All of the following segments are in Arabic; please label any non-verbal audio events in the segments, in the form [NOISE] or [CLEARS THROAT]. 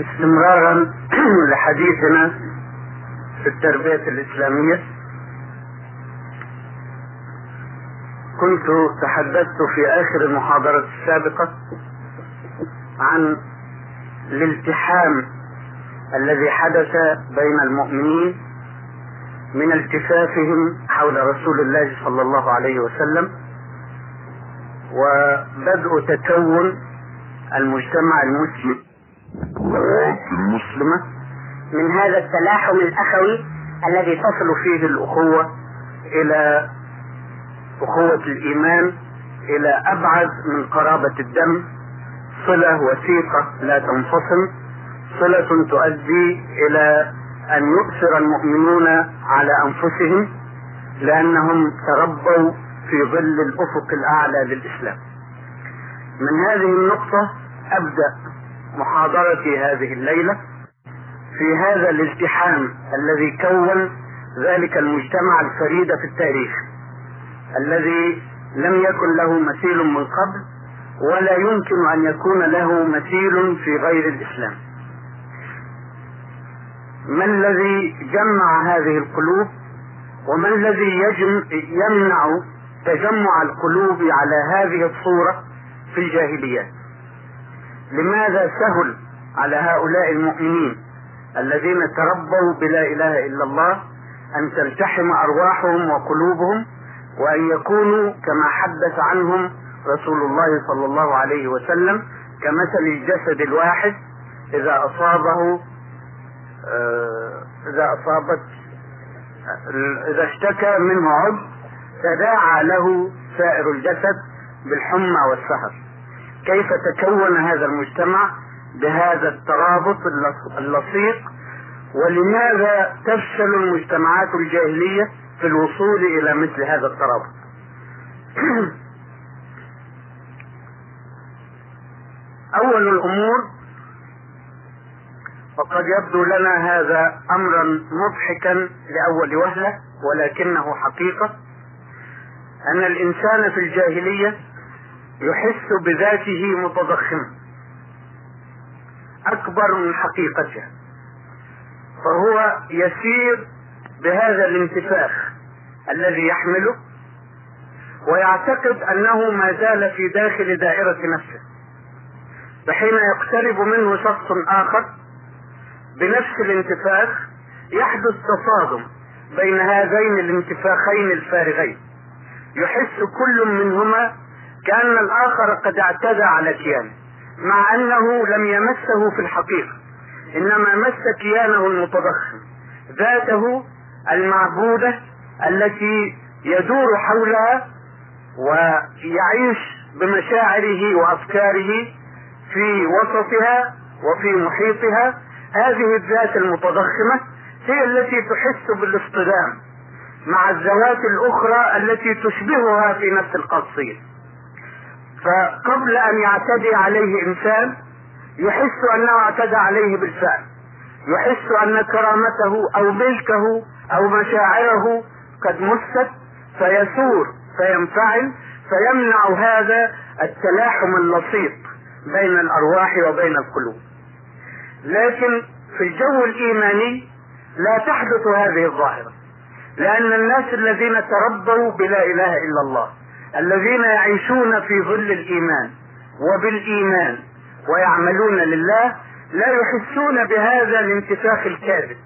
استمرارا [CLEARS THROAT] لحديثنا في التربية الإسلامية. كنت تحدثت في آخر المحاضرة السابقة عن الالتحام الذي حدث بين المؤمنين من التفافهم حول رسول الله صلى الله عليه وسلم وبدء تكون المجتمع المسلم. المسلمة من هذا التلاحم الأخوي الذي تصل فيه الأخوة إلى أخوة الإيمان إلى أبعد من قرابة الدم. صلة وثيقة لا تنفصل. صلة تؤدي إلى أن يؤثر المؤمنون على أنفسهم لأنهم تربوا في ظل الأفق الأعلى للإسلام. من هذه النقطة أبدأ. محاضرتي هذه الليلة في هذا الالتحام الذي كون ذلك المجتمع الفريد في التاريخ الذي لم يكن له مثيل من قبل ولا يمكن أن يكون له مثيل في غير الإسلام. ما الذي جمع هذه القلوب وما الذي يجم يمنع تجمع القلوب على هذه الصورة في الجاهليات لماذا سهل على هؤلاء المؤمنين الذين تربوا بلا إله إلا الله أن تلتحم أرواحهم وقلوبهم وأن يكونوا كما حدث عنهم رسول الله صلى الله عليه وسلم كمثل الجسد الواحد إذا أصابه آه، إذا أصابت إذا اشتكى منه عضو تداعى له سائر الجسد بالحمى والسهر. كيف تكون هذا المجتمع بهذا الترابط اللصيق؟ ولماذا تفشل المجتمعات الجاهلية في الوصول إلى مثل هذا الترابط؟ [CLEARS THROAT] أول الأمور وقد يبدو لنا هذا امرا مضحكا لأول وهلة ولكنه حقيقة أن الإنسان في الجاهلية يحس بذاته متضخما أكبر من حقيقته. فهو يسير بهذا الانتفاخ الذي يحمله ويعتقد أنه ما زال في داخل دائرة نفسه فحين يقترب منه شخص آخر بنفس الانتفاخ يحدث تصادم بين هذين الانتفاخين الفارغين. يحس كل منهما كأن الآخر قد اعتدى على كيانه مع أنه لم يمسه في الحقيقة إنما مس كيانه المتضخم ذاته المعبودة التي يدور حولها ويعيش بمشاعره وأفكاره في وسطها وفي محيطها. هذه الذات المتضخمة هي التي تحس بالاصطدام مع الذوات الأخرى التي تشبهها في نفس القصير. فقبل أن يعتدي عليه إنسان يحس أنه اعتدى عليه بالفعل. يحس أن كرامته أو ملكه أو مشاعره قد مست فيثور فينفعل فيمنع هذا التلاحم اللصيق بين الأرواح وبين القلوب. لكن في الجو الإيماني لا تحدث هذه الظاهرة لأن الناس الذين تربوا بلا إله إلا الله الذين يعيشون في ظل الإيمان وبالإيمان ويعملون لله لا يحسون بهذا الانتفاخ الكاذب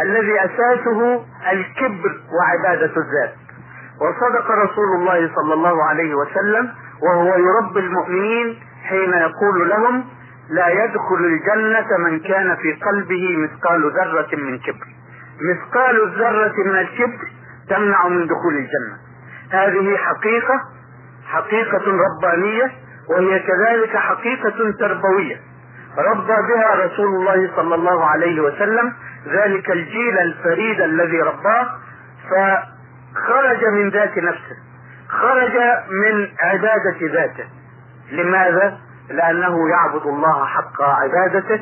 الذي أساسه الكبر وعبادة الذات. وصدق رسول الله صلى الله عليه وسلم وهو يربي المؤمنين حين يقول لهم لا يدخل الجنة من كان في قلبه مثقال ذرة من كبر. مثقال الذرة من الكبر تمنع من دخول الجنة. هذه حقيقة حقيقة ربانية وهي كذلك حقيقة تربوية ربى بها رسول الله صلى الله عليه وسلم ذلك الجيل الفريد الذي رباه فخرج من ذات نفسه خرج من عبادة ذاته لماذا؟ لأنه يعبد الله حق عبادته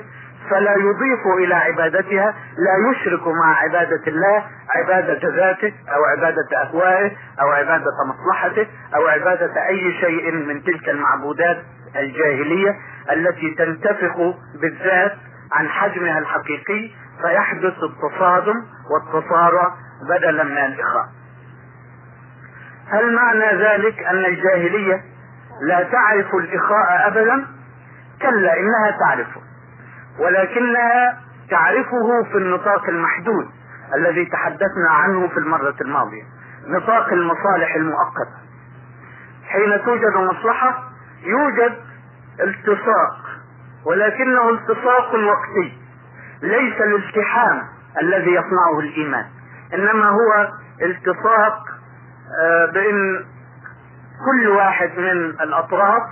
فلا يضيف إلى عبادتها لا يشرك مع عبادة الله عبادة ذاته أو عبادة أهوائه أو عبادة مصلحته أو عبادة أي شيء من تلك المعبودات الجاهلية التي تنتفخ بالذات عن حجمها الحقيقي فيحدث التصادم والتصارع بدلا من الإخاء هل معنى ذلك أن الجاهلية لا تعرف الإخاء أبدا؟ كلا إنها تعرفه. ولكنها تعرفه في النطاق المحدود الذي تحدثنا عنه في المرة الماضية نطاق المصالح المؤقتة. حين توجد مصلحة يوجد التصاق ولكنه التصاق وقتي ليس الالتحام الذي يصنعه الإيمان إنما هو التصاق آه، بإن كل واحد من الأطراف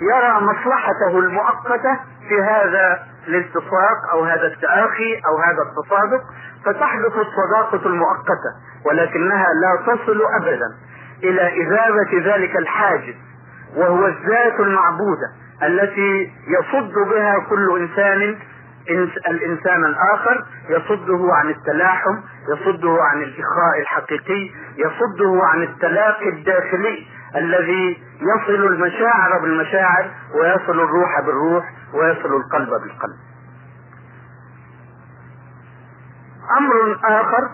يرى مصلحته المؤقتة في هذا الالتصاق أو هذا التآخي أو هذا التصادق فتحدث الصداقة المؤقتة ولكنها لا تصل ابدا إلى اذابة ذلك الحاجز وهو الذات المعبودة التي يصد بها كل إنسان الإنسان الآخر يصده عن التلاحم يصده عن الإخاء الحقيقي يصده عن التلاقي الداخلي الذي يصل المشاعر بالمشاعر ويصل الروح بالروح ويصل القلب بالقلب. أمر آخر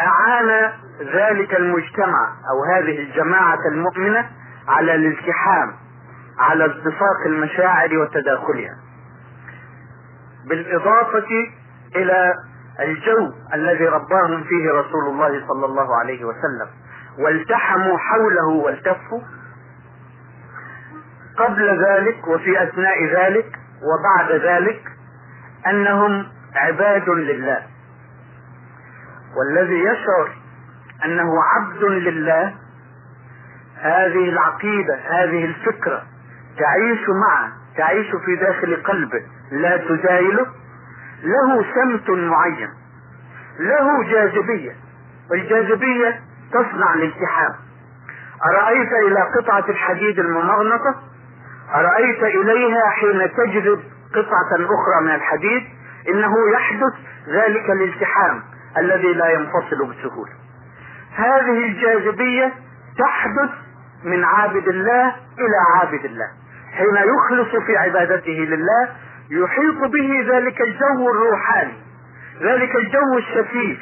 أعان ذلك المجتمع أو هذه الجماعة المؤمنة على الالتحام على التصاق المشاعر وتداخلها. بالإضافة إلى الجو الذي رباهم فيه رسول الله صلى الله عليه وسلم والتحموا حوله والتفوا قبل ذلك وفي أثناء ذلك وبعد ذلك أنهم عباد لله. والذي يشعر أنه عبد لله هذه العقيدة هذه الفكرة تعيش معه تعيش في داخل قلبه لا تزايله له سمت معين له جاذبية والجاذبية تصنع الالتحام. أرأيت إلى قطعة الحديد الممغنطة أرأيت إليها حين تجذب قطعة أخرى من الحديد؟ إنه يحدث ذلك الالتحام الذي لا ينفصل بسهولة. هذه الجاذبية تحدث من عابد الله إلى عابد الله. حين يخلص في عبادته لله يحيط به ذلك الجو الروحاني ذلك الجو الشفيف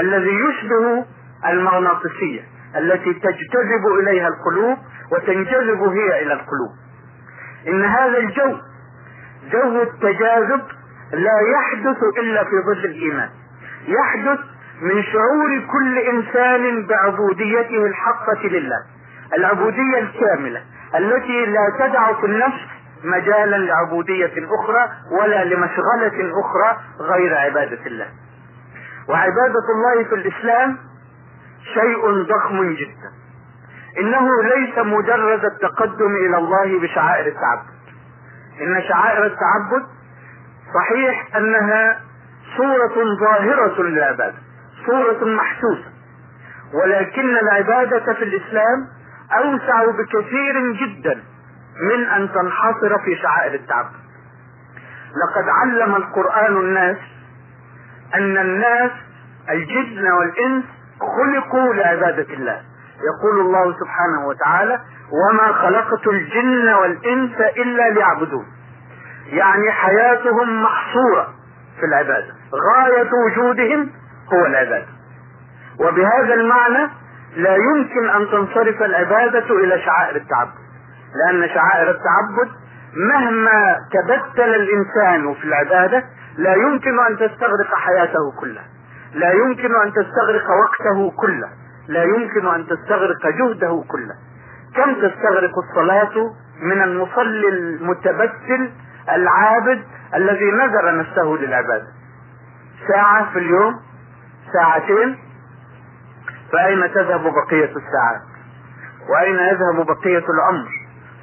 الذي يشبه المغناطيسية التي تجتذب إليها القلوب وتنجذب هي إلى القلوب. إن هذا الجو جو التجاذب لا يحدث إلا في ظل الإيمان. يحدث من شعور كل إنسان بعبوديته الحقة لله. العبودية الكاملة التي لا تدع في النفس مجالا لعبودية أخرى ولا لمشغلة أخرى غير عبادة الله. وعبادة الله في الإسلام شيء ضخم جدا. إنه ليس مجرد التقدم إلى الله بشعائر التعبد. إن شعائر التعبد صحيح أنها صورة ظاهرة للعبادة صورة محسوسة. ولكن العبادة في الإسلام أوسع بكثير جدا من أن تنحصر في شعائر التعبد. لقد علم القرآن الناس أن الناس الجن والإنس خلقوا لعبادة الله. يقول الله سبحانه وتعالى وما خلقت الجن والإنس إلا ليعبدون. يعني حياتهم محصورة في العبادة غاية وجودهم هو العبادة. وبهذا المعنى لا يمكن أن تنصرف العبادة إلى شعائر التعبد لأن شعائر التعبد مهما تبتل الإنسان في العبادة لا يمكن أن تستغرق حياته كلها لا يمكن أن تستغرق وقته كله. لا يمكن أن تستغرق جهده كله. كم تستغرق الصلاة من المصلي المتبتل العابد الذي نذر نفسه للعبادة؟ ساعة في اليوم ساعتين. فأين تذهب بقية الساعات؟ وأين يذهب بقية الأمر؟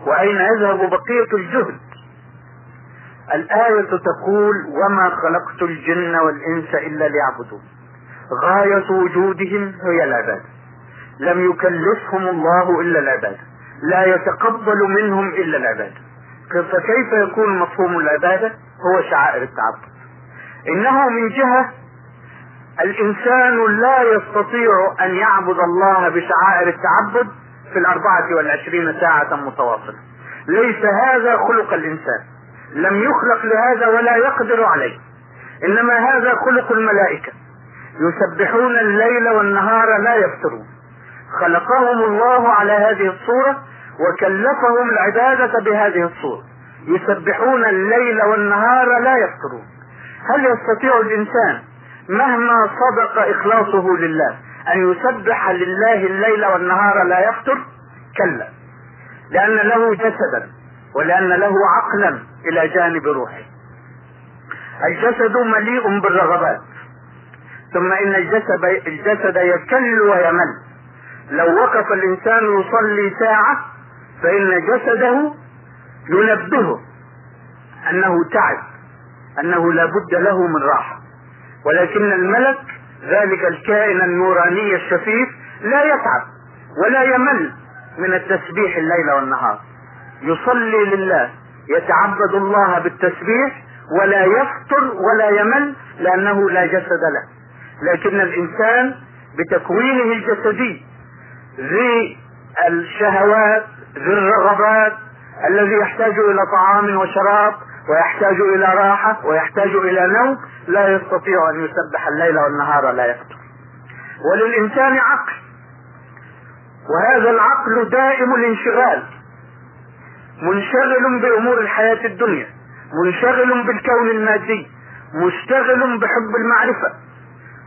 وأين يذهب بقية الجهد؟ الآية تقول وما خلقت الجن والإنس إلا ليعبدون. غاية وجودهم هي العبادة لم يكلفهم الله إلا العبادة لا يتقبل منهم إلا العبادة فكيف يكون مفهوم العبادة؟ هو شعائر التعبد. إنه من جهة الإنسان لا يستطيع أن يعبد الله بشعائر التعبد في الأربعة والعشرين ساعة متواصلة. ليس هذا خلق الإنسان. لم يخلق لهذا ولا يقدر عليه. إنما هذا خلق الملائكة. يسبحون الليل والنهار لا يفترون. خلقهم الله على هذه الصورة وكلفهم العبادة بهذه الصورة. يسبحون الليل والنهار لا يفترون. هل يستطيع الإنسان مهما صدق إخلاصه لله أن يسبح لله الليل والنهار لا يفتر؟ كلا. لأن له جسدا ولأن له عقلا إلى جانب روحه. الجسد مليء بالرغبات. ثم إن الجسد الجسد يكل ويمل. لو وقف الإنسان يصلي ساعة فإن جسده ينبهه أنه تعب أنه لا بد له من راحة. ولكن الملك ذلك الكائن النوراني الشفيف لا يتعب ولا يمل من التسبيح الليل والنهار. يصلي لله يتعبد الله بالتسبيح ولا يفطر ولا يمل لأنه لا جسد له. لكن الإنسان بتكوينه الجسدي ذي الشهوات ذي الرغبات الذي يحتاج إلى طعام وشراب ويحتاج إلى راحة ويحتاج إلى نوم لا يستطيع أن يسبح الليل والنهار لا يفتر وللإنسان عقل. وهذا العقل دائم الانشغال. منشغل بأمور الحياة الدنيا منشغل بالكون المادي مشتغل بحب المعرفة.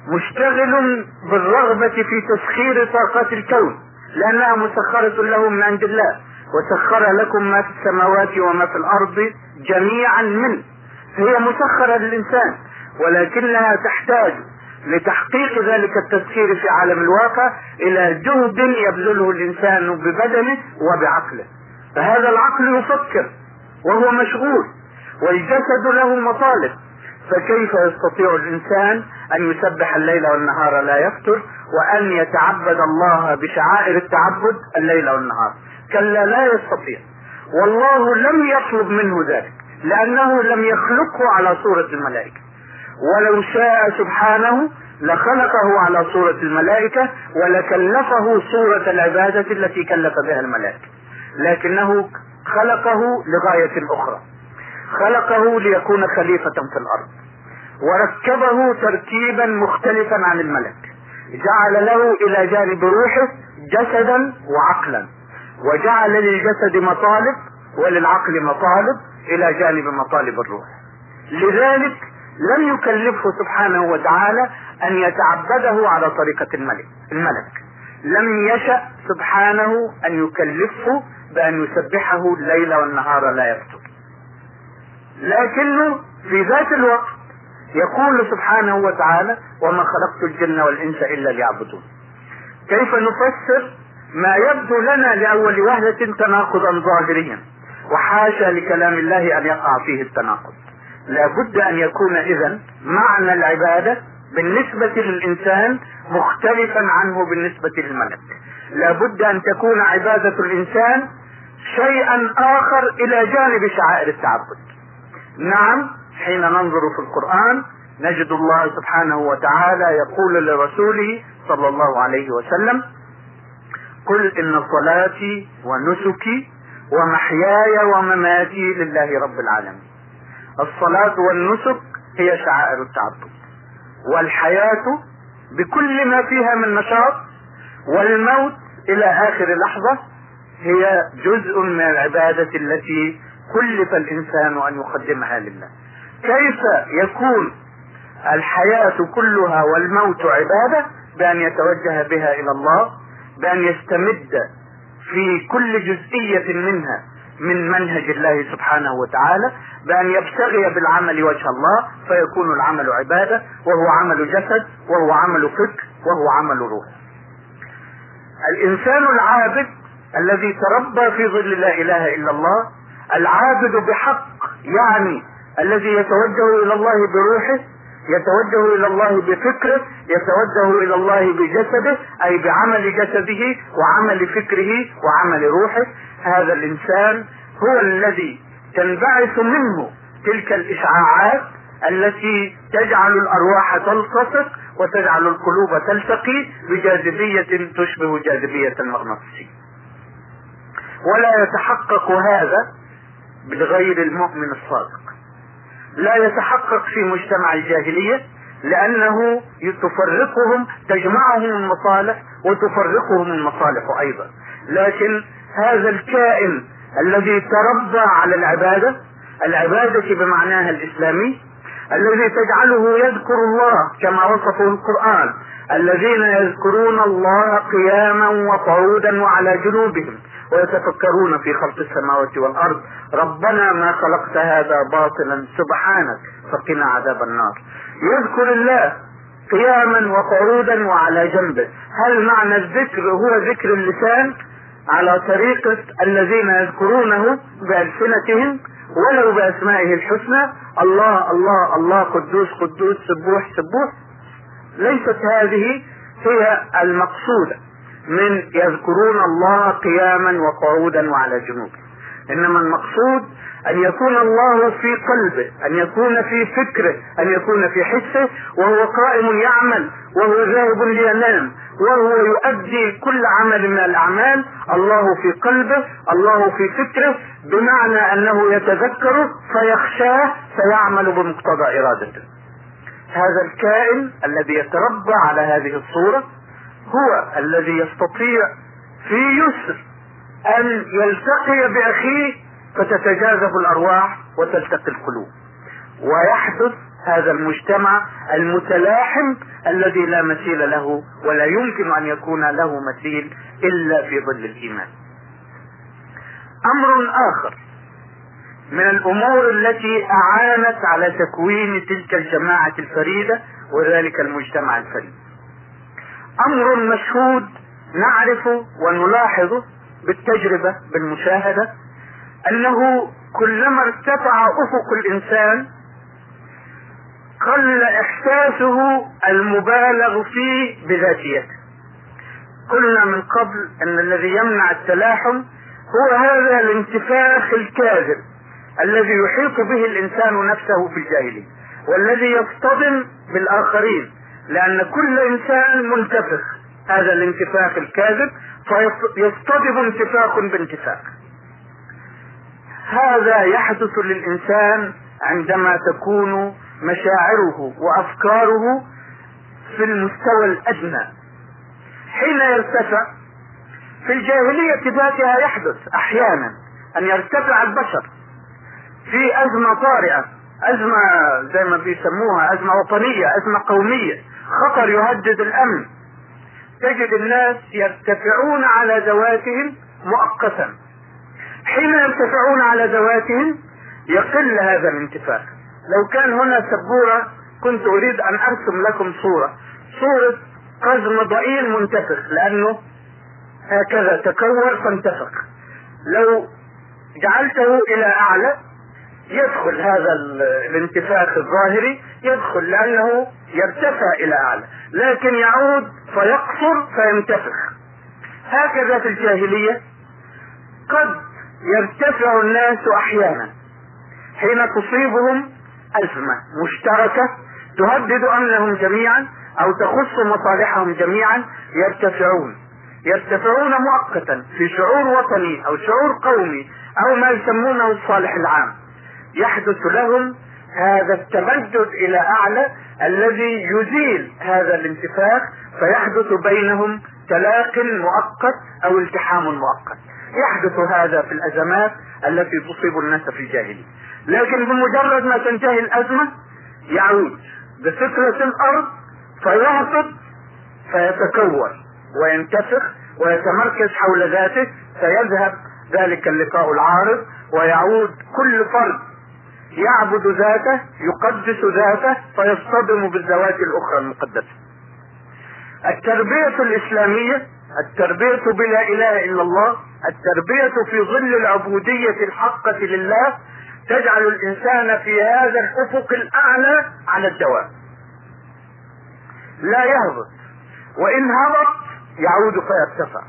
مشتغل بالرغبة في تسخير طاقات الكون لأنها مسخرة له من عند الله وسخر لكم ما في السماوات وما في الأرض جميعا منه. هي مسخرة للإنسان ولكنها تحتاج لتحقيق ذلك التسخير في عالم الواقع إلى جهد يبذله الإنسان ببدنه وبعقله. فهذا العقل يفكر وهو مشغول والجسد له مطالب فكيف يستطيع الإنسان أن يسبح الليل والنهار لا يفتر وأن يتعبد الله بشعائر التعبد الليل والنهار؟ كلا لا يستطيع. والله لم يطلب منه ذلك لأنه لم يخلقه على صورة الملائكة. ولو شاء سبحانه لخلقه على صورة الملائكة ولكلفه صورة العبادة التي كلف بها الملائكة لكنه خلقه لغاية أخرى. خلقه ليكون خليفة في الأرض. وركبه تركيبا مختلفا عن الملك. جعل له إلى جانب روحه جسدا وعقلا. وجعل للجسد مطالب وللعقل مطالب إلى جانب مطالب الروح. لذلك لم يكلفه سبحانه وتعالى أن يتعبده على طريقة الملك. الملك. لم يشأ سبحانه أن يكلفه بأن يسبحه الليل والنهار لا يفتر. لكنه في ذات الوقت يقول سبحانه وتعالى وما خلقت الجن والإنس إلا ليعبدون. كيف نفسر ما يبدو لنا لأول وهلة تناقضا ظاهريا وحاشا لكلام الله أن يقع فيه التناقض. لا بد أن يكون اذا معنى العبادة بالنسبة للإنسان مختلفا عنه بالنسبة للملك. لا بد أن تكون عبادة الإنسان شيئا آخر إلى جانب شعائر التعبد. نعم حين ننظر في القرآن نجد الله سبحانه وتعالى يقول لرسوله صلى الله عليه وسلم قل إن صلاتي ونسكي ومحياي ومماتي لله رب العالمين. الصلاة والنسك هي شعائر التعبد والحياة بكل ما فيها من نشاط والموت إلى آخر لحظة هي جزء من العبادة التي كلف الإنسان أن يقدمها لله. كيف يكون الحياة كلها والموت عبادة؟ بأن يتوجه بها إلى الله بأن يستمد في كل جزئية منها من منهج الله سبحانه وتعالى بأن يبتغي بالعمل وجه الله فيكون العمل عبادة وهو عمل جسد وهو عمل فكر وهو عمل روح. الإنسان العابد الذي تربى في ظل لا إله إلا الله العابد بحق يعني الذي يتوجه إلى الله بروحه يتوجه إلى الله بفكره يتوجه إلى الله بجسده أي بعمل جسده وعمل فكره وعمل روحه. هذا الإنسان هو الذي تنبعث منه تلك الإشعاعات التي تجعل الأرواح تلتصق وتجعل القلوب تلتقي بجاذبية تشبه جاذبية المغناطيسية. ولا يتحقق هذا بغير المؤمن الصادق. لا يتحقق في مجتمع الجاهلية لأنه تفرقهم تجمعهم المصالح وتفرقهم المصالح أيضا. لكن هذا الكائن الذي تربى على العبادة العبادة بمعناها الإسلامي الذي تجعله يذكر الله كما وصفه القرآن. الذين يذكرون الله قياما وقعودا وعلى جنوبهم ويتفكرون في خلق السماوات والأرض. ربنا ما خلقت هذا باطلا سبحانك فقنا عذاب النار. يذكر الله قياما وقعودا وعلى جنبه. هل معنى الذكر هو ذكر اللسان على طريقة الذين يذكرونه بألسنتهم؟ ولو بأسمائه الحسنى الله الله الله قدوس قدوس سبوح سبوح. ليست هذه هي المقصودة من يذكرون الله قياما وقعودا وعلى جنوب. إنما المقصود أن يكون الله في قلبه أن يكون في فكره أن يكون في حسه وهو قائم يعمل وهو ذاهب لينام. وهو يؤدي كل عمل من الأعمال الله في قلبه الله في فكره بمعنى أنه يتذكره فيخشاه فيعمل بمقتضى إرادته. هذا الكائن الذي يتربى على هذه الصورة هو الذي يستطيع في يسر أن يلتقي بأخيه فتتجاذب الأرواح وتلتقي القلوب. ويحدث هذا المجتمع المتلاحم الذي لا مثيل له ولا يمكن أن يكون له مثيل إلا في ظل الإيمان. أمر آخر من الأمور التي أعانت على تكوين تلك الجماعة الفريدة وذلك المجتمع الفريد. أمر مشهود نعرفه ونلاحظه بالتجربة بالمشاهدة أنه كلما ارتفع أفق الإنسان قل إحساسه المبالغ فيه بذاتيته. قلنا من قبل أن الذي يمنع التلاحم هو هذا الانتفاخ الكاذب الذي يحيط به الإنسان نفسه في الجاهليه والذي يصطدم بالآخرين لأن كل إنسان منتفخ. هذا الانتفاخ الكاذب فيصطدم انتفاخ بانتفاخ. هذا يحدث للإنسان عندما تكون مشاعره وأفكاره في المستوى الأدنى. حين يرتفع في الجاهلية ذاتها يحدث أحيانا أن يرتفع البشر في أزمة طارئة أزمة زي ما بيسموها أزمة وطنية أزمة قومية خطر يهدد الأمن. تجد الناس يرتفعون على ذواتهم مؤقتا. حين يرتفعون على ذواتهم يقل هذا الانتفاخ لو كان هنا سبورة كنت أريد أن أرسم لكم صورة. صورة قزم ضئيل منتفخ لأنه هكذا تكور فانتفخ. لو جعلته إلى أعلى يدخل هذا الانتفاخ الظاهري يدخل لأنه يرتفع إلى أعلى. لكن يعود فيقصر فينتفخ. هكذا في الجاهلية قد يرتفع الناس أحيانا. حين تصيبهم ازمة مشتركة تهدد امنهم جميعا أو تخص مصالحهم جميعا يرتفعون. يرتفعون مؤقتا في شعور وطني أو شعور قومي أو ما يسمونه الصالح العام. يحدث لهم هذا التمدد إلى أعلى الذي يزيل هذا الانتفاخ فيحدث بينهم تلاق مؤقت أو التحام مؤقت. يحدث هذا في الأزمات التي تصيب الناس في الجاهلية. لكن بمجرد ما تنتهي الأزمة يعود بفكرة الأرض فيهبط فيتكور وينتفخ ويتمركز حول ذاته فيذهب ذلك اللقاء العارض ويعود كل فرد يعبد ذاته يقدس ذاته فيصطدم بالذوات الأخرى المقدسة. التربية الإسلامية التربية بلا إله إلا الله التربية في ظل العبودية الحقة لله تجعل الإنسان في هذا الأفق الأعلى على الدوام. لا يهبط وإن هبط يعود فيرتفع.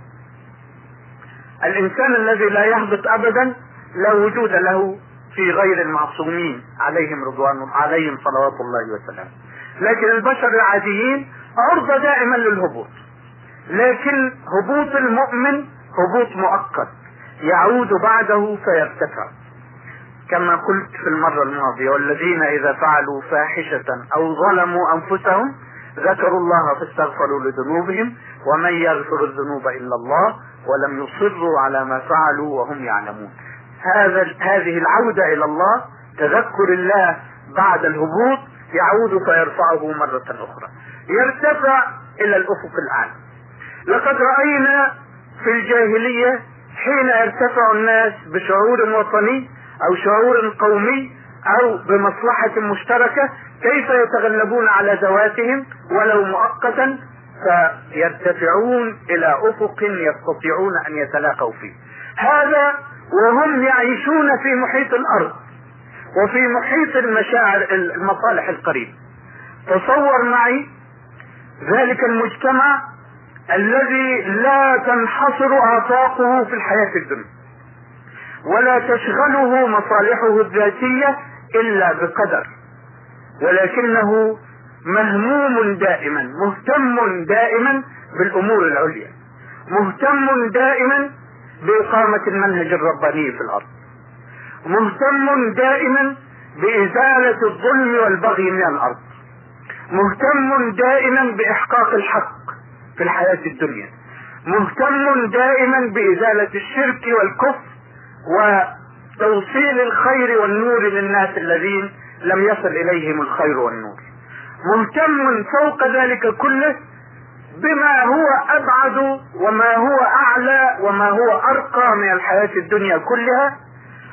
الإنسان الذي لا يهبط ابدا لا وجود له في غير المعصومين عليهم رضوان عليهم صلوات الله وسلامه. لكن البشر العاديين عرضة دائما للهبوط. لكن هبوط المؤمن هبوط مؤقت يعود بعده فيرتفع كما قلت في المرة الماضية والذين إذا فعلوا فاحشة أو ظلموا أنفسهم ذكروا الله فاستغفروا لذنوبهم ومن يغفر الذنوب إلا الله ولم يصروا على ما فعلوا وهم يعلمون. هذا هذه العودة إلى الله تذكر الله بعد الهبوط يعود فيرفعه مرة أخرى. يرتفع إلى الأفق الأعلى. لقد رأينا في الجاهلية حين يرتفع الناس بشعور وطني أو شعور قومي أو بمصلحة مشتركة كيف يتغلبون على ذواتهم ولو مؤقتا فيرتفعون إلى أفق يستطيعون أن يتلاقوا فيه. هذا وهم يعيشون في محيط الأرض وفي محيط المشاعر المصالح القريب. تصور معي ذلك المجتمع الذي لا تنحصر آفاقه في الحياة الدنيا ولا تشغله مصالحه الذاتية إلا بقدر ولكنه مهموم دائما مهتم دائما بالأمور العليا مهتم دائما بإقامة المنهج الرباني في الأرض مهتم دائما بإزالة الظلم والبغي من الأرض مهتم دائما بإحقاق الحق في الحياة الدنيا. مهتم دائما بإزالة الشرك والكفر وتوصيل الخير والنور للناس الذين لم يصل إليهم الخير والنور. مهتم فوق ذلك كله بما هو أبعد وما هو أعلى وما هو أرقى من الحياة الدنيا كلها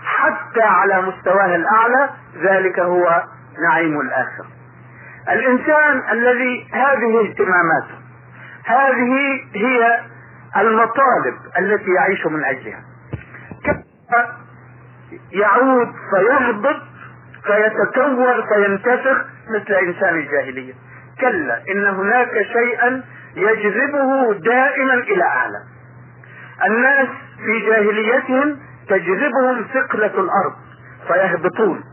حتى على مستواه الأعلى. ذلك هو نعيم الآخرة. الإنسان الذي هذه اهتماماته هذه هي المطالب التي يعيش من أجلها. يعود فيهبط فيتكور فينتفخ مثل إنسان الجاهلية؟ كلا إن هناك شيئا يجذبه دائما إلى أعلى. الناس في جاهليتهم تجذبهم ثقلة الأرض فيهبطون.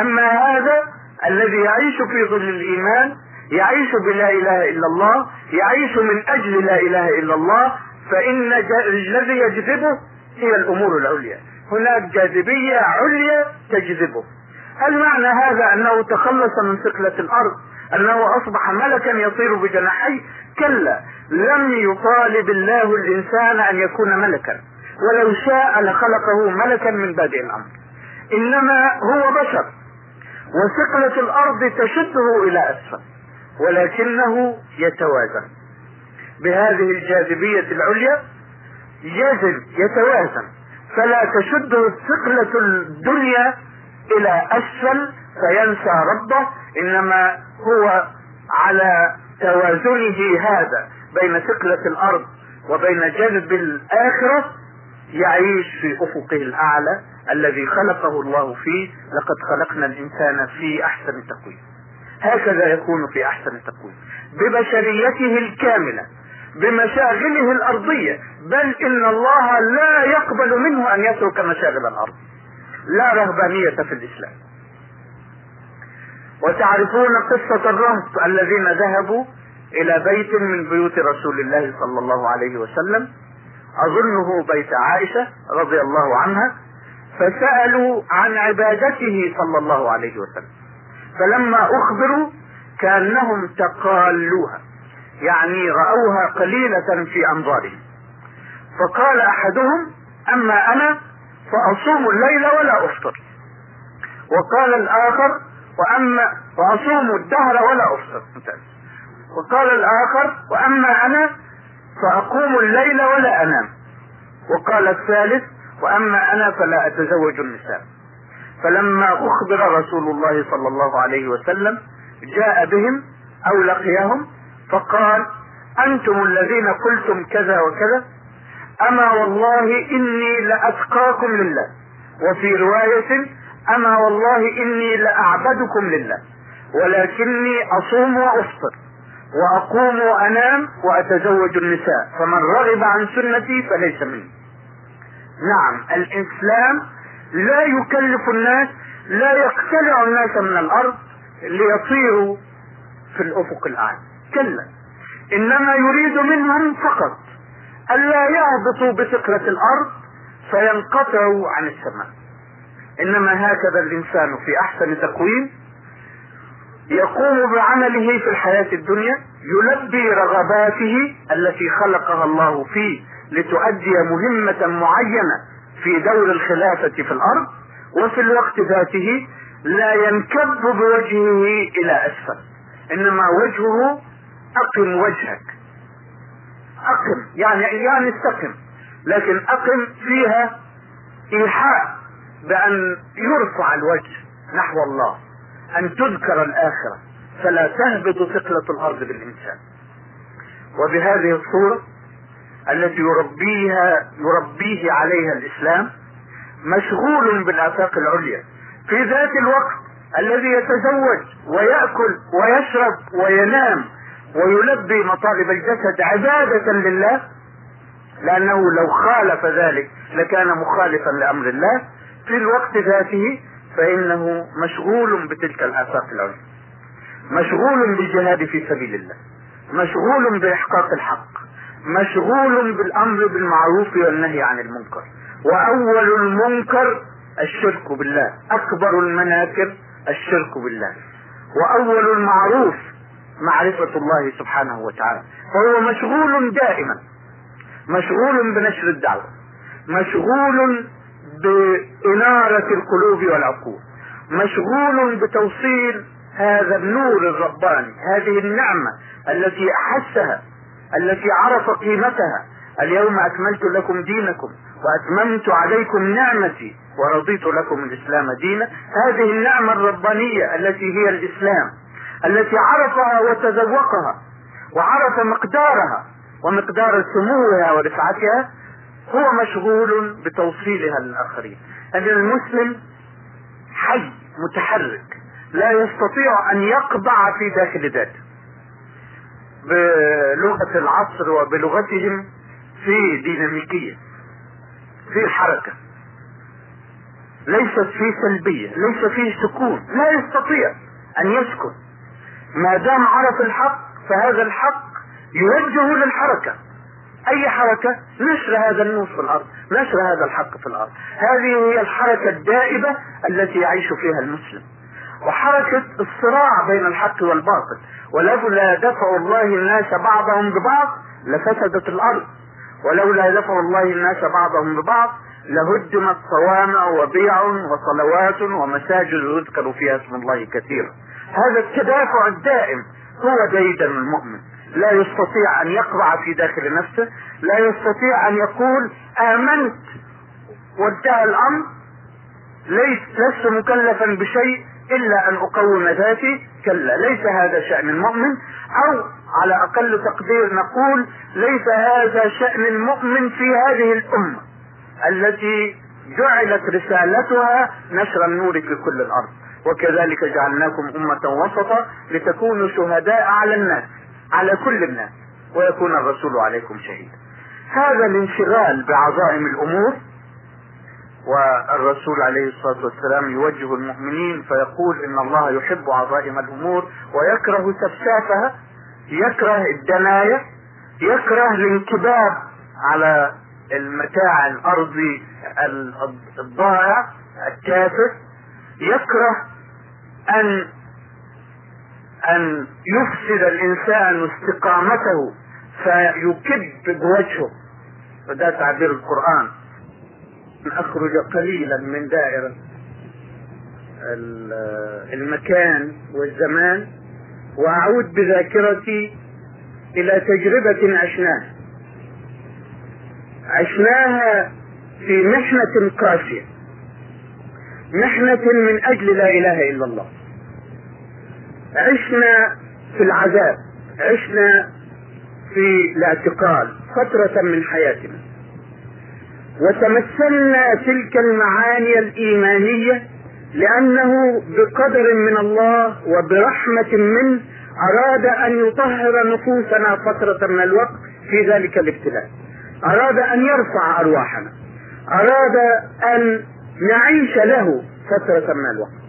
أما هذا الذي يعيش في ظل الإيمان يعيش بلا إله إلا الله يعيش من أجل لا إله إلا الله فإن الذي يجذبه هي الأمور العليا. هناك جاذبية عليا تجذبه. هل معنى هذا أنه تخلص من ثقلة الأرض؟ أنه أصبح ملكا يطير بجناحيه؟ كلا لم يطالب الله الإنسان أن يكون ملكا. ولو شاء لخلقه ملكا من بادئ الأمر. إنما هو بشر. وثقلة الأرض تشده إلى أسفل. ولكنه يتوازن. بهذه الجاذبية العليا يجب يتوازن. فلا تشده ثقلة الدنيا إلى أسفل فينسى ربه. إنما هو على توازنه هذا بين ثقلة الأرض وبين جذب الآخرة يعيش في أفقه الأعلى الذي خلقه الله فيه. لقد خلقنا الإنسان في أحسن تقويم. هكذا يكون في أحسن تقويم. ببشريته الكاملة بمشاغله الأرضية بل إن الله لا يقبل منه أن يترك مشاغل الأرض. لا رهبانية في الإسلام. وتعرفون قصة الرهط الذين ذهبوا إلى بيت من بيوت رسول الله صلى الله عليه وسلم. أظنه بيت عائشة رضي الله عنها فسألوا عن عبادته صلى الله عليه وسلم. فلما أخبروا كأنهم تقالوها يعني رأوها قليلة في أنظارهم. فقال أحدهم أما أنا فأصوم الليل ولا أفطر. وقال الآخر وأما واصوم الدهر ولا أفطر. وقال الآخر وأما أنا فأقوم الليل ولا أنام. وقال الثالث وأما أنا فلا أتزوج النساء. فلما أخبر رسول الله صلى الله عليه وسلم جاء بهم أو لقيهم فقال أنتم الذين قلتم كذا وكذا أما والله إني لأتقاكم لله وفي رواية أما والله إني لأعبدكم لله ولكني أصوم وأفطر وأقوم وأنام وأتزوج النساء فمن رغب عن سنتي فليس مني. نعم الإسلام لا يكلف الناس لا يقتلع الناس من الأرض ليطيروا في الأفق الاعلى كلا. إنما يريد منهم فقط الا يهبطوا بثقلة الأرض فينقطع عن السماء. إنما هكذا الإنسان في أحسن تقويم يقوم بعمله في الحياة الدنيا يلبي رغباته التي خلقها الله فيه لتؤدي مهمة معينة في دور الخلافة في الأرض وفي الوقت ذاته لا ينكب بوجهه إلى أسفل إنما وجهه أقم وجهك. أقم يعني يعني استقم لكن أقم فيها إيحاء بأن يرفع الوجه نحو الله أن تذكر الآخرة فلا تهبط ثقلة الأرض بالإنسان. وبهذه الصورة التي يربيها يربيه عليها الإسلام مشغول بالآفاق العليا. في ذات الوقت الذي يتزوج ويأكل ويشرب وينام ويلبي مطالب الجسد عبادة لله لأنه لو خالف ذلك لكان مخالفا لأمر الله في الوقت ذاته فإنه مشغول بتلك الآفاق العليا. مشغول بالجهاد في سبيل الله. مشغول بإحقاق الحق. مشغول بالأمر بالمعروف والنهي عن المنكر. وأول المنكر الشرك بالله. أكبر المناكر الشرك بالله. وأول المعروف معرفة الله سبحانه وتعالى. فهو مشغول دائما. مشغول بنشر الدعوة. مشغول بإنارة القلوب والعقول. مشغول بتوصيل هذا النور الرباني هذه النعمة التي أحسها التي عرف قيمتها. اليوم أكملت لكم دينكم وأتممت عليكم نعمتي ورضيت لكم الإسلام دينا. هذه النعمة الربانية التي هي الإسلام التي عرفها وتذوقها وعرف مقدارها ومقدار سموها ورفعتها هو مشغول بتوصيلها للآخرين. أن المسلم حي متحرك لا يستطيع أن يقبع في داخل ذاته. بلغة العصر وبلغتهم في ديناميكية في حركة. ليست في سلبية ليس فيه سكون لا يستطيع أن يسكن. ما دام عرف الحق فهذا الحق يوجه للحركة. أي حركة؟ نشر هذا النور في الأرض نشر هذا الحق في الأرض. هذه هي الحركة الدائبة التي يعيش فيها المسلم. وحركة الصراع بين الحق والباطل. ولولا دفع الله الناس بعضهم ببعض لفسدت الأرض. ولولا دفع الله الناس بعضهم ببعض لهدمت صوامع وبيع وصلوات ومساجد يذكر فيها اسم الله كثيرا. هذا التدافع الدائم هو ديدن المؤمن. لا يستطيع أن يقرع في داخل نفسه. لا يستطيع أن يقول آمنت وانتهى الأمر. ليس لست مكلفا بشيء. إلا أن أقوم ذاتي كلا ليس هذا شأن المؤمن أو على أقل تقدير نقول ليس هذا شأن المؤمن في هذه الأمة التي جعلت رسالتها نشر النور في كل الأرض. وكذلك جعلناكم أمة وسطا لتكونوا شهداء على الناس على كل الناس ويكون الرسول عليكم شهيدا. هذا الانشغال بعظائم الأمور والرسول عليه الصلاة والسلام يوجه المؤمنين فيقول إن الله يحب عظائم الأمور ويكره سفسافها يكره الدناية يكره الانكباب على المتاع الارضي الضائع التافه يكره أن أن يفسد الإنسان استقامته فيكب بوجهه. وده تعبير القرآن. أخرج قليلا من دائرة المكان والزمان وأعود بذاكرتي إلى تجربة عشناها. عشناها في محنة قاسية محنة من أجل لا إله إلا الله. عشنا في العذاب عشنا في الاعتقال فترة من حياتنا. وتمثلنا تلك المعاني الإيمانية لأنه بقدر من الله وبرحمة منه أراد أن يطهر نفوسنا فترة من الوقت في ذلك الابتلاء. أراد أن يرفع أرواحنا. أراد أن نعيش له فترة من الوقت.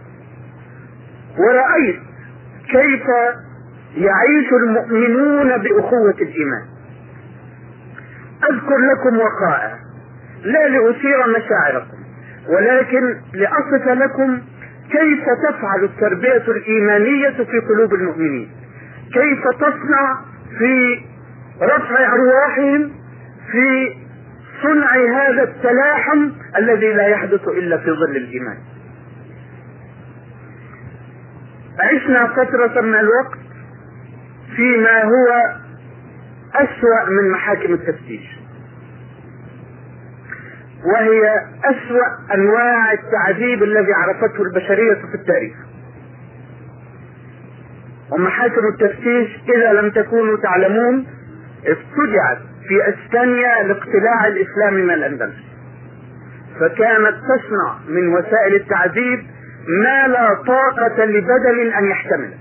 ورأيت كيف يعيش المؤمنون بأخوة الإيمان. أذكر لكم وقائع. لا لأثير مشاعركم ولكن لأصف لكم كيف تفعل التربية الإيمانية في قلوب المؤمنين. كيف تصنع في رفع أرواحهم في صنع هذا التلاحم الذي لا يحدث إلا في ظل الإيمان. عشنا فترة من الوقت فيما هو أسوأ من محاكم التفتيش. وهي أسوأ أنواع التعذيب الذي عرفته البشرية في التاريخ. ومحاكم التفتيش إذا لم تكونوا تعلمون افتجعت في اسبانيا لاقتلاع الإسلام من الأندلس. فكانت تصنع من وسائل التعذيب ما لا طاقة لبدن أن يحتمله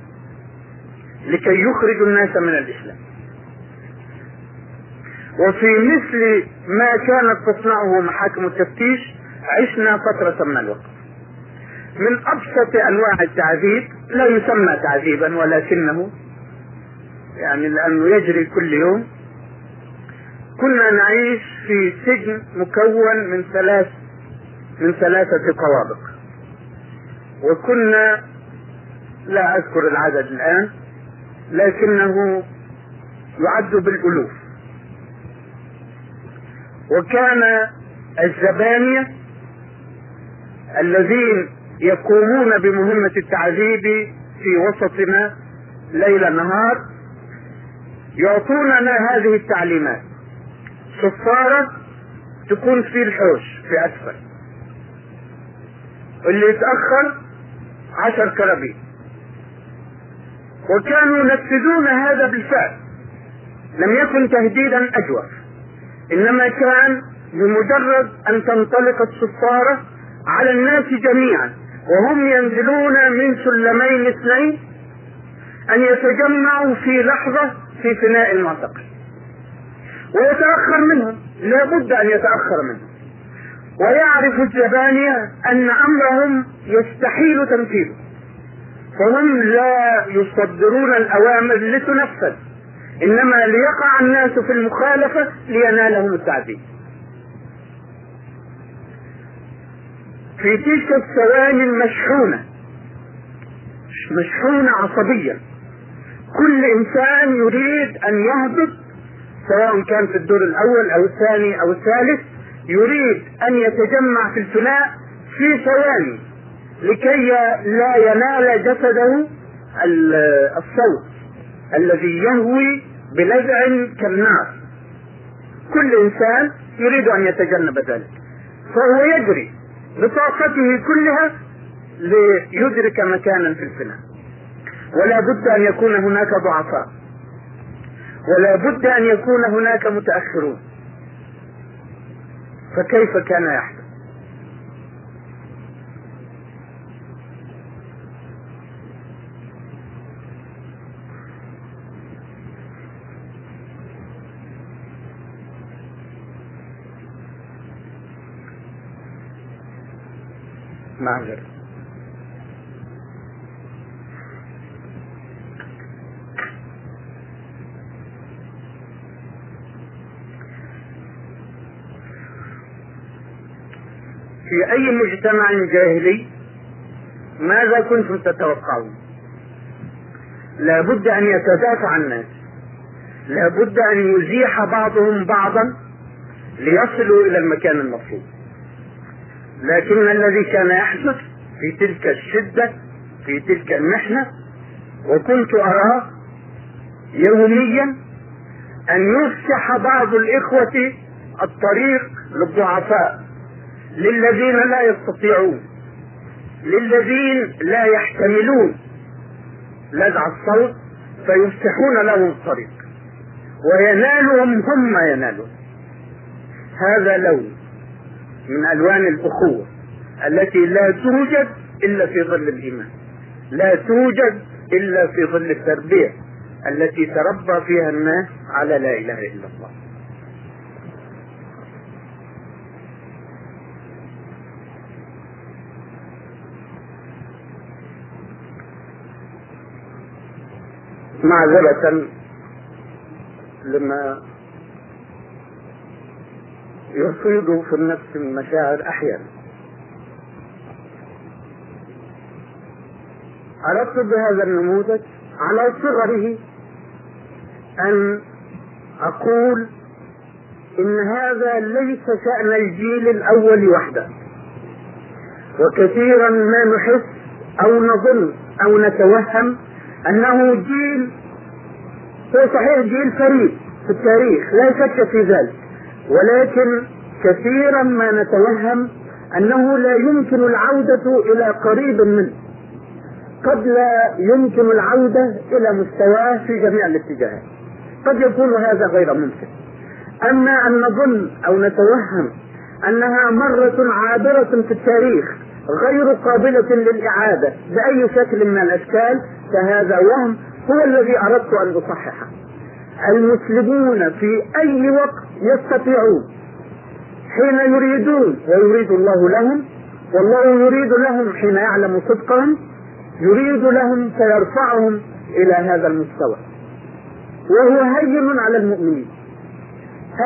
لكي يخرج الناس من الإسلام. وفي مثل ما كانت تصنعه محاكم التفتيش عشنا فترة من الوقت. من أبسط أنواع التعذيب لا يسمى تعذيبا ولكنه يعني لأنه يجري كل يوم. كنا نعيش في سجن مكون من ثلاث من ثلاثة طوابق وكنا لا أذكر العدد الآن لكنه يعد بالألوف. وكان الزبانية الذين يقومون بمهمة التعذيب في وسطنا ليل نهار يعطوننا هذه التعليمات. صفارة تكون في الحوش في أسفل. اللي يتأخر عشر كرابين. وكانوا ينفذون هذا بالفعل. لم يكن تهديدا أجوف. إنما كان بمجرد أن تنطلق الصفارة على الناس جميعا وهم ينزلون من سلمين اثنين أن يتجمعوا في لحظة في فناء المعتقل ويتأخر منهم لا بد أن يتأخر منهم. ويعرف الزبانية أن أمرهم يستحيل تنفيذه. فهم لا يصدرون الأوامر لتنفذ. إنما ليقع الناس في المخالفة لينالهم التعذيب. في تلك الثواني المشحونة مشحونة عصبية كل إنسان يريد أن يهبط سواء كان في الدور الأول أو الثاني أو الثالث يريد أن يتجمع في الفناء في ثواني لكي لا ينال جسده الصوت الذي يهوي بلذع كالنار. كل إنسان يريد أن يتجنب ذلك. فهو يجري بطاقته كلها ليدرك مكانا في الفناء. ولا بد أن يكون هناك ضعفاء. ولا بد أن يكون هناك متأخرون. فكيف كان معذرة. في أي مجتمع جاهلي ماذا كنتم تتوقعون؟ لا بد أن يتدافع الناس. لا بد أن يزيح بعضهم بعضا ليصلوا إلى المكان المطلوب. لكن الذي كان يحدث في تلك الشدة في تلك المحنة وكنت أراه يوميا أن يفتح بعض الإخوة الطريق للضعفاء للذين لا يستطيعون للذين لا يحتملون لدع الصوت فيفتحون لهم الطريق وينالهم هم ينالون. هذا لون من ألوان الأخوة التي لا توجد إلا في ظل الإيمان لا توجد إلا في ظل التربية التي تربى فيها الناس على لا إله إلا الله. معذرة لما يصيب في النفس المشاعر أحيانا. أردت بهذا النموذج؟ على صغره أن أقول إن هذا ليس شأن الجيل الأول وحده. وكثيرا ما نحس أو نظن أو نتوهم أنه جيل هو صحيح جيل فريد في التاريخ لا شك في ذلك. ولكن كثيرا ما نتوهم أنه لا يمكن العودة إلى قريب منه. قد لا يمكن العودة إلى مستواه في جميع الاتجاهات. قد يكون هذا غير ممكن. أما أن نظن أو نتوهم أنها مرة عابرة في التاريخ غير قابلة للإعادة بأي شكل من الأشكال فهذا وهم هو الذي أردت أن أصححه. المسلمون في أي وقت يستطيعون. حين يريدون ويريد الله لهم والله يريد لهم حين يعلم صدقهم يريد لهم فيرفعهم إلى هذا المستوى. وهو هين على المؤمنين.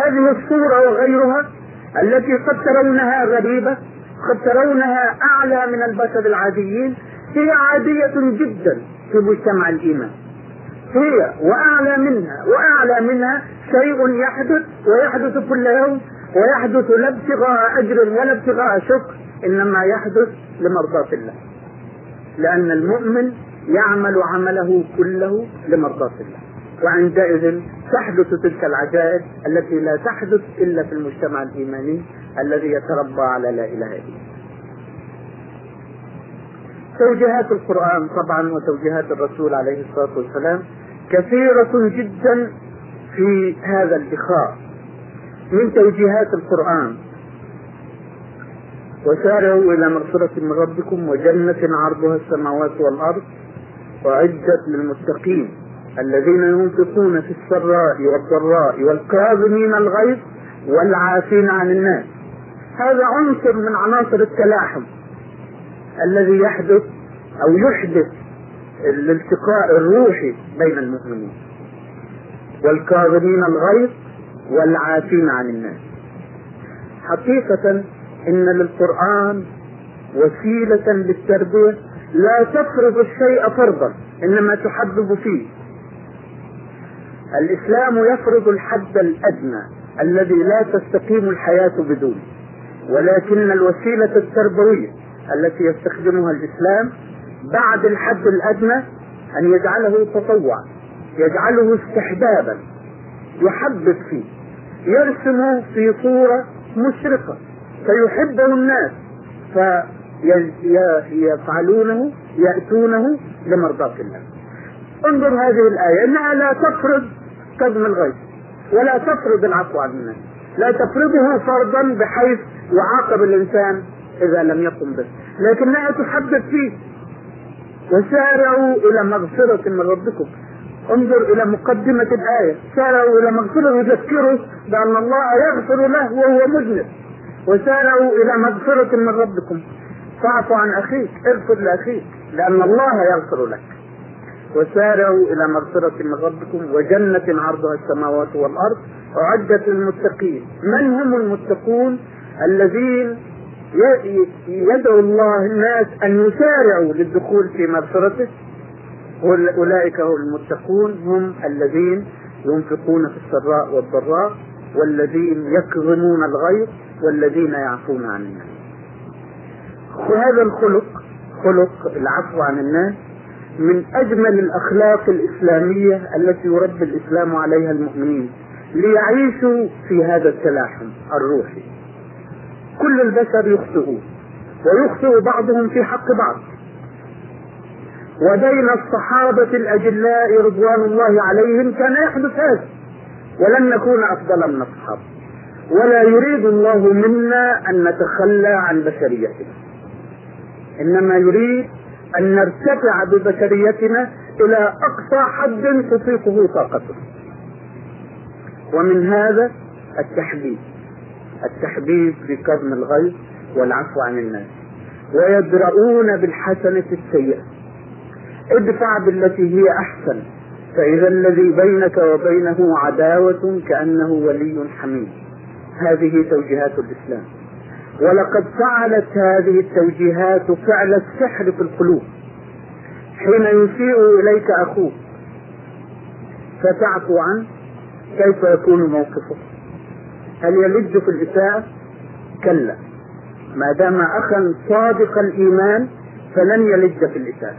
هذه الصورة وغيرها التي قد ترونها غريبة قد ترونها أعلى من البشر العاديين هي عادية جدا في مجتمع الإيمان. هي وأعلى منها وأعلى منها شيء يحدث ويحدث كل يوم ويحدث لا ابتغاء أجر ولا ابتغاء شكر إنما يحدث لمرضاة الله. لأن المؤمن يعمل عمله كله لمرضاة الله. وعندئذ تحدث تلك العجائب التي لا تحدث إلا في المجتمع الإيماني الذي يتربى على لا إله إلا الله. توجيهات القرآن طبعا وتوجيهات الرسول عليه الصلاة والسلام كثيرة جدا في هذا الإخاء من توجيهات القرآن. وسارعوا إلى مغفرة من ربكم وجنة عرضها السماوات والأرض وعدت للمتقين الذين ينفقون في السراء والضراء والكاظمين الغيظ والعافين عن الناس. هذا عنصر من عناصر التلاحم الذي يحدث أو يحدث الالتقاء الروحي بين المؤمنين والكاظمين الغيظ والعافين عن الناس. حقيقة إن للقرآن وسيلة للتربية لا تفرض الشيء فرضا إنما تحبب فيه. الإسلام يفرض الحد الأدنى الذي لا تستقيم الحياة بدونه ولكن الوسيلة التربوية التي يستخدمها الإسلام بعد الحد الأدنى أن يجعله تطوع يجعله استحبابا يحبب فيه يرسم في صورة مشرقة فيحبه الناس فيفعلونه يأتونه لمرضاة الله. انظر هذه الآية إنها لا تفرض كظم الغيظ ولا تفرض العفو عن الناس لا تفرضه فرضا بحيث يعاقب الإنسان إذا لم يقم به لكنها تحبب فيه وسارعوا إلى مغفرة من ربكم. انظر إلى مقدمة الآية. سارعوا إلى مغفرة يذكره بأن الله يغفر له وهو مذنب. وسارعوا إلى مغفرة من ربكم. فاعفوا عن أخيك اغفر لأخيك لأن الله يغفر لك. وسارعوا إلى مغفرة من ربكم. وجنة عرضها السماوات والأرض. أعدت للمتقين. من هم المتقون؟ الذين يدعو الله الناس أن يسارعوا للدخول في مغفرته. أولئك هم المتقون هم الذين ينفقون في السراء والضراء والذين يكظمون الغيظ والذين يعفون عن الناس. وهذا الخلق خلق العفو عن الناس من أجمل الأخلاق الإسلامية التي يربي الإسلام عليها المؤمنين ليعيشوا في هذا التلاحم الروحي. كل البشر يخطئون ويخطئ بعضهم في حق بعض. وبين الصحابة الأجلاء رضوان الله عليهم كان يحدث هذا ولن نكون أفضل من الصحابة. ولا يريد الله منا أن نتخلى عن بشريتنا. إنما يريد أن نرتفع ببشريتنا إلى أقصى حد تطيقه طاقته. ومن هذا التحبيب التحبيب بكظم الغيظ والعفو عن الناس. ويدرؤون بالحسنة السيئة. ادفع بالتي هي أحسن فإذا الذي بينك وبينه عداوة كأنه ولي حميد هذه توجيهات الإسلام. ولقد فعلت هذه التوجيهات فعل السحر في القلوب. حين يسيء إليك أخوك فتعفو عنه كيف يكون موقفه؟ هل يلج في الإساءة؟ كلا. ما دام أخا صادق الإيمان فلن يلج في الإساءة.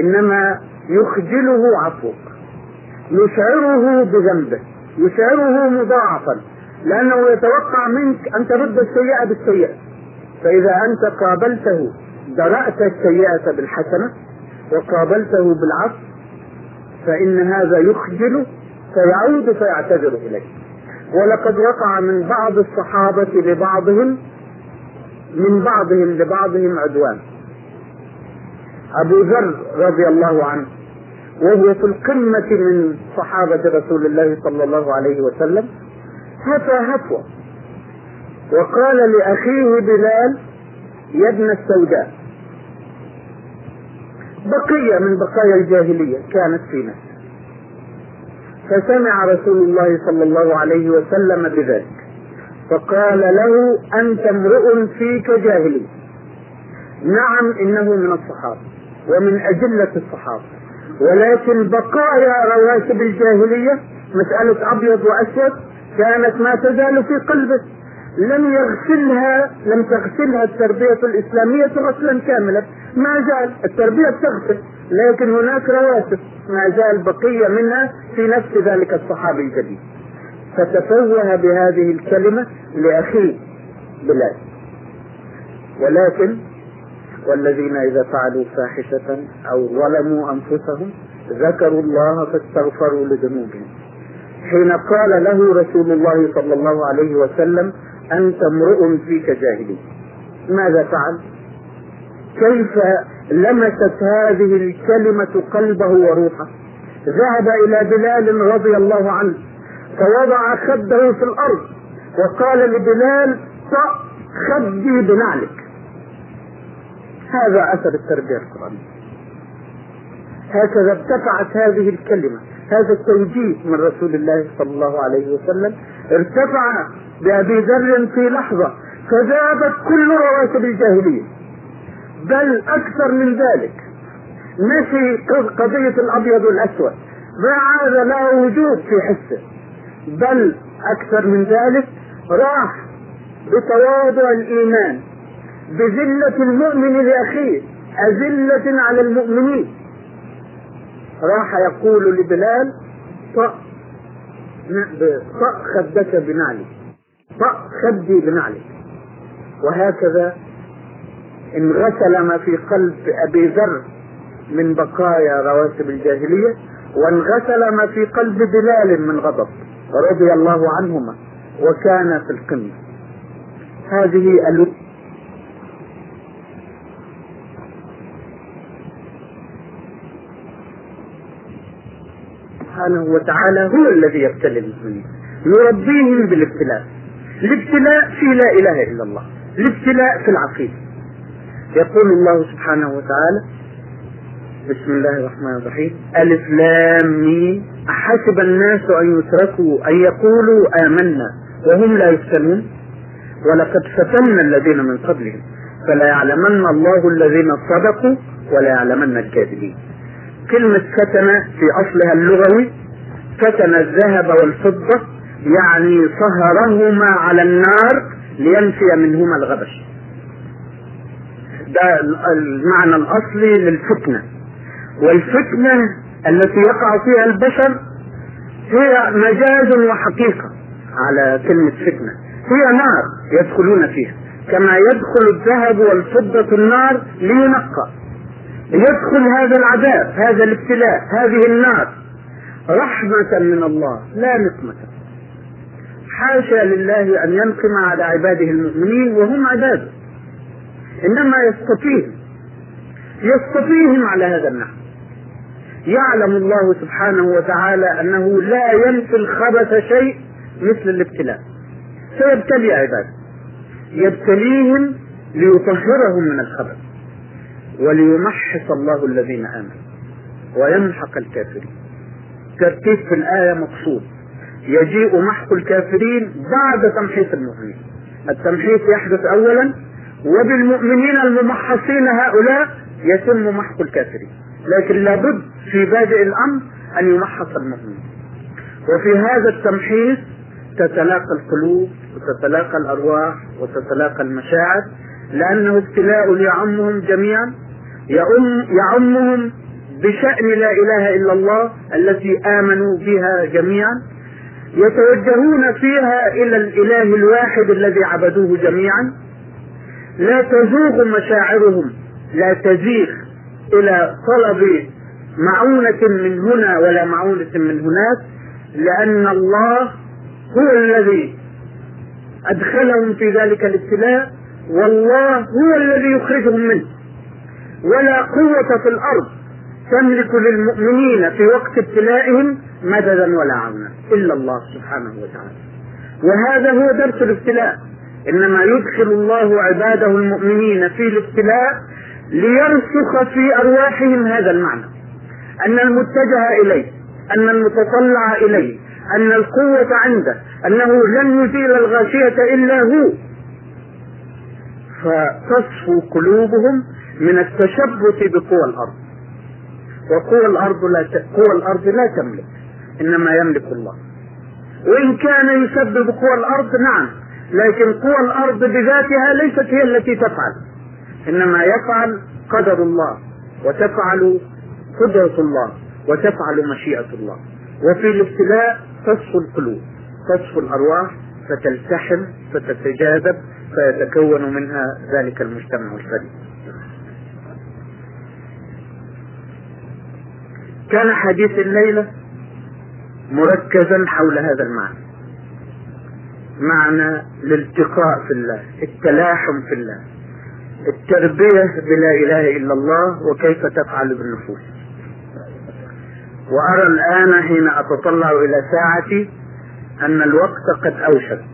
إنما يخجله عفوك. يشعره بذنبه. يشعره مضاعفا. لأنه يتوقع منك أن ترد السيئة بالسيئة. فإذا أنت قابلته درأت السيئة بالحسنة وقابلته بالعفو فإن هذا يخجل فيعود فيعتذر إليك. ولقد وقع من بعض الصحابة لبعضهم من بعضهم لبعضهم عدوان. أبو ذر رضي الله عنه وهو في القمة من صحابة رسول الله صلى الله عليه وسلم هفى هفوة. وقال لأخيه بلال يا ابن السوداء بقية من بقايا الجاهلية كانت في نفسه فسمع رسول الله صلى الله عليه وسلم بذلك. فقال له أنت امرؤ فيك جاهلي. نعم إنه من الصحابة ومن أجلة الصحابة. ولكن بقايا رواتب الجاهلية مسألة أبيض وأسود كانت ما تزال في قلبه. لم يغسلها لم تغسلها التربية الإسلامية غسلا كاملا. ما زال التربية تغسل. لكن هناك رواتب ما زال بقية منها في نفس ذلك الصحابي الجديد. فتفوه بهذه الكلمة لأخيه بلال. ولكن والذين إذا فعلوا فاحشة أو ظلموا أنفسهم ذكروا الله فاستغفروا لذنوبهم. حين قال له رسول الله صلى الله عليه وسلم أنت امرؤ فيك جاهلي ماذا فعل؟ كيف لمست هذه الكلمة قلبه وروحه. ذهب إلى بلال رضي الله عنه فوضع خده في الأرض وقال لبلال طأ خدي بنعلك. هذا أثر التربية القرآنية. هكذا ارتفعت هذه الكلمة هذا التوجيه من رسول الله صلى الله عليه وسلم ارتفع بأبي ذر في لحظة فذابت كل رواتب الجاهلية. بل أكثر من ذلك. نسي قضية الأبيض والأسود. ما عاد له وجود في حسه. بل أكثر من ذلك راح بتواضع الإيمان. بذلة المؤمن لأخيه. أذلة على المؤمنين. راح يقول لبلال طأ طأ خدك بنعلي طأ خدي بنعلي وهكذا انغسل ما في قلب أبي ذر من بقايا رواتب الجاهلية وانغسل ما في قلب بلال من غضب رضي الله عنهما وكان في القمة. هذه سبحانه وتعالى هو الذي يبتلي المؤمنين يربيهم بالابتلاء. الابتلاء في لا إله إلا الله. الابتلاء في العقيدة. يقول الله سبحانه وتعالى بسم الله الرحمن الرحيم ألف لام أحسب الناس أن يتركوا أن يقولوا آمنا وهم لا يفتنون؟ ولقد فتنا الذين من قبلهم فلا يعلمن الله الذين صدقوا ولا يعلمن الكاذبين. كلمة فتن في أصلها اللغوي فتن الذهب والفضة يعني صهرهما على النار لينفي منهما الغبش. ده المعنى الأصلي للفتنة. والفتنة التي يقع فيها البشر هي مجاز وحقيقة على كلمة فتنة. هي نار يدخلون فيها. كما يدخل الذهب والفضة النار لينقى. يدخل هذا العذاب هذا الابتلاء هذه النار. رحمة من الله لا نقمة. حاشا لله أن ينقم على عباده المؤمنين وهم عباده. إنما يستطيع يستطيعهم على هذا النحو. يعلم الله سبحانه وتعالى أنه لا ينفي الخبث شيء مثل الابتلاء. فيبتلي عباده يبتليهم ليطهرهم من الخبث. وليمحص الله الذين آمنوا. ويمحق الكافرين. ترتيب في الآية مقصود. يجيء محق الكافرين بعد تمحيص المؤمنين. التمحيص يحدث أولا وبالمؤمنين الممحصين هؤلاء يتم محق الكافرين. لكن لابد في بادئ الأمر أن يمحص المؤمنين. وفي هذا التمحيص تتلاقى القلوب وتتلاقى الأرواح وتتلاقى المشاعر لأنه ابتلاء يعمهم جميعا. يعم يعمهم بشأن لا إله إلا الله التي آمنوا بها جميعا. يتوجهون فيها إلى الإله الواحد الذي عبدوه جميعا. لا تزوغ مشاعرهم لا تزيغ إلى طلب معونة من هنا ولا معونة من هناك لأن الله هو الذي أدخلهم في ذلك الابتلاء والله هو الذي يخرجهم منه. ولا قوة في الأرض تملك للمؤمنين في وقت ابتلائهم مددا ولا عونا إلا الله سبحانه وتعالى. وهذا هو درس الابتلاء. إنما يدخل الله عباده المؤمنين في الابتلاء ليرسخ في أرواحهم هذا المعنى. أن المتجه إليه أن المتطلع إليه أن القوة عنده أنه لن يزيل الغاشية إلا هو. فتصفو قلوبهم من التشبث بقوى الأرض. وقوى الأرض لا ت... قوى الأرض لا تملك إنما يملك الله. وإن كان يسبب قوى الأرض نعم لكن قوى الأرض بذاتها ليست هي التي تفعل. إنما يفعل قدر الله وتفعل قدرة الله وتفعل مشيئة الله. وفي الابتلاء تصفو القلوب تصفو الأرواح فتلتحم فتتجاذب فيتكون منها ذلك المجتمع الفريد. كان حديث الليلة مركزا حول هذا المعنى. معنى الالتقاء في الله التلاحم في الله التربية بلا إله إلا الله وكيف تفعل بالنفوس. وأرى الآن حين أتطلع إلى ساعتي أن الوقت قد أوشك.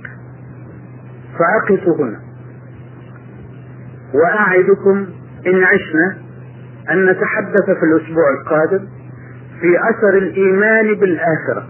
فأقف هنا. وأعدكم إن عشنا أن نتحدث في الأسبوع القادم في أثر الإيمان بالآخرة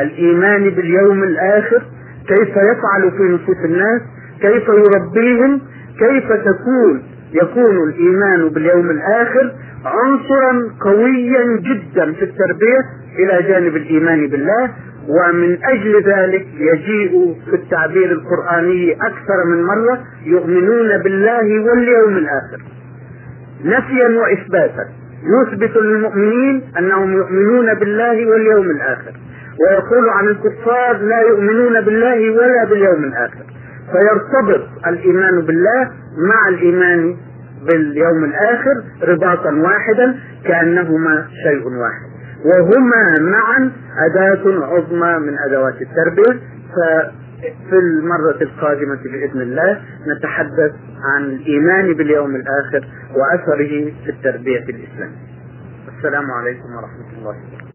الإيمان باليوم الآخر كيف يفعل في نفوس الناس كيف يربيهم كيف تكون يكون الإيمان باليوم الآخر عنصرا قويا جدا في التربية إلى جانب الإيمان بالله ومن أجل ذلك يجيء في التعبير القرآني أكثر من مرة يؤمنون بالله واليوم الآخر. نفيا وإثباتا يثبت للمؤمنين أنهم يؤمنون بالله واليوم الآخر. ويقول عن الكفار لا يؤمنون بالله ولا باليوم الآخر. فيرتبط الإيمان بالله مع الإيمان باليوم الآخر رباطا واحدا كأنهما شيء واحد. وهما معا أداة عظمى من أدوات التربية. ففي المرة القادمة بإذن الله نتحدث عن الإيمان باليوم الآخر وأثره في التربية الإسلامية. السلام عليكم ورحمة الله وبركاته.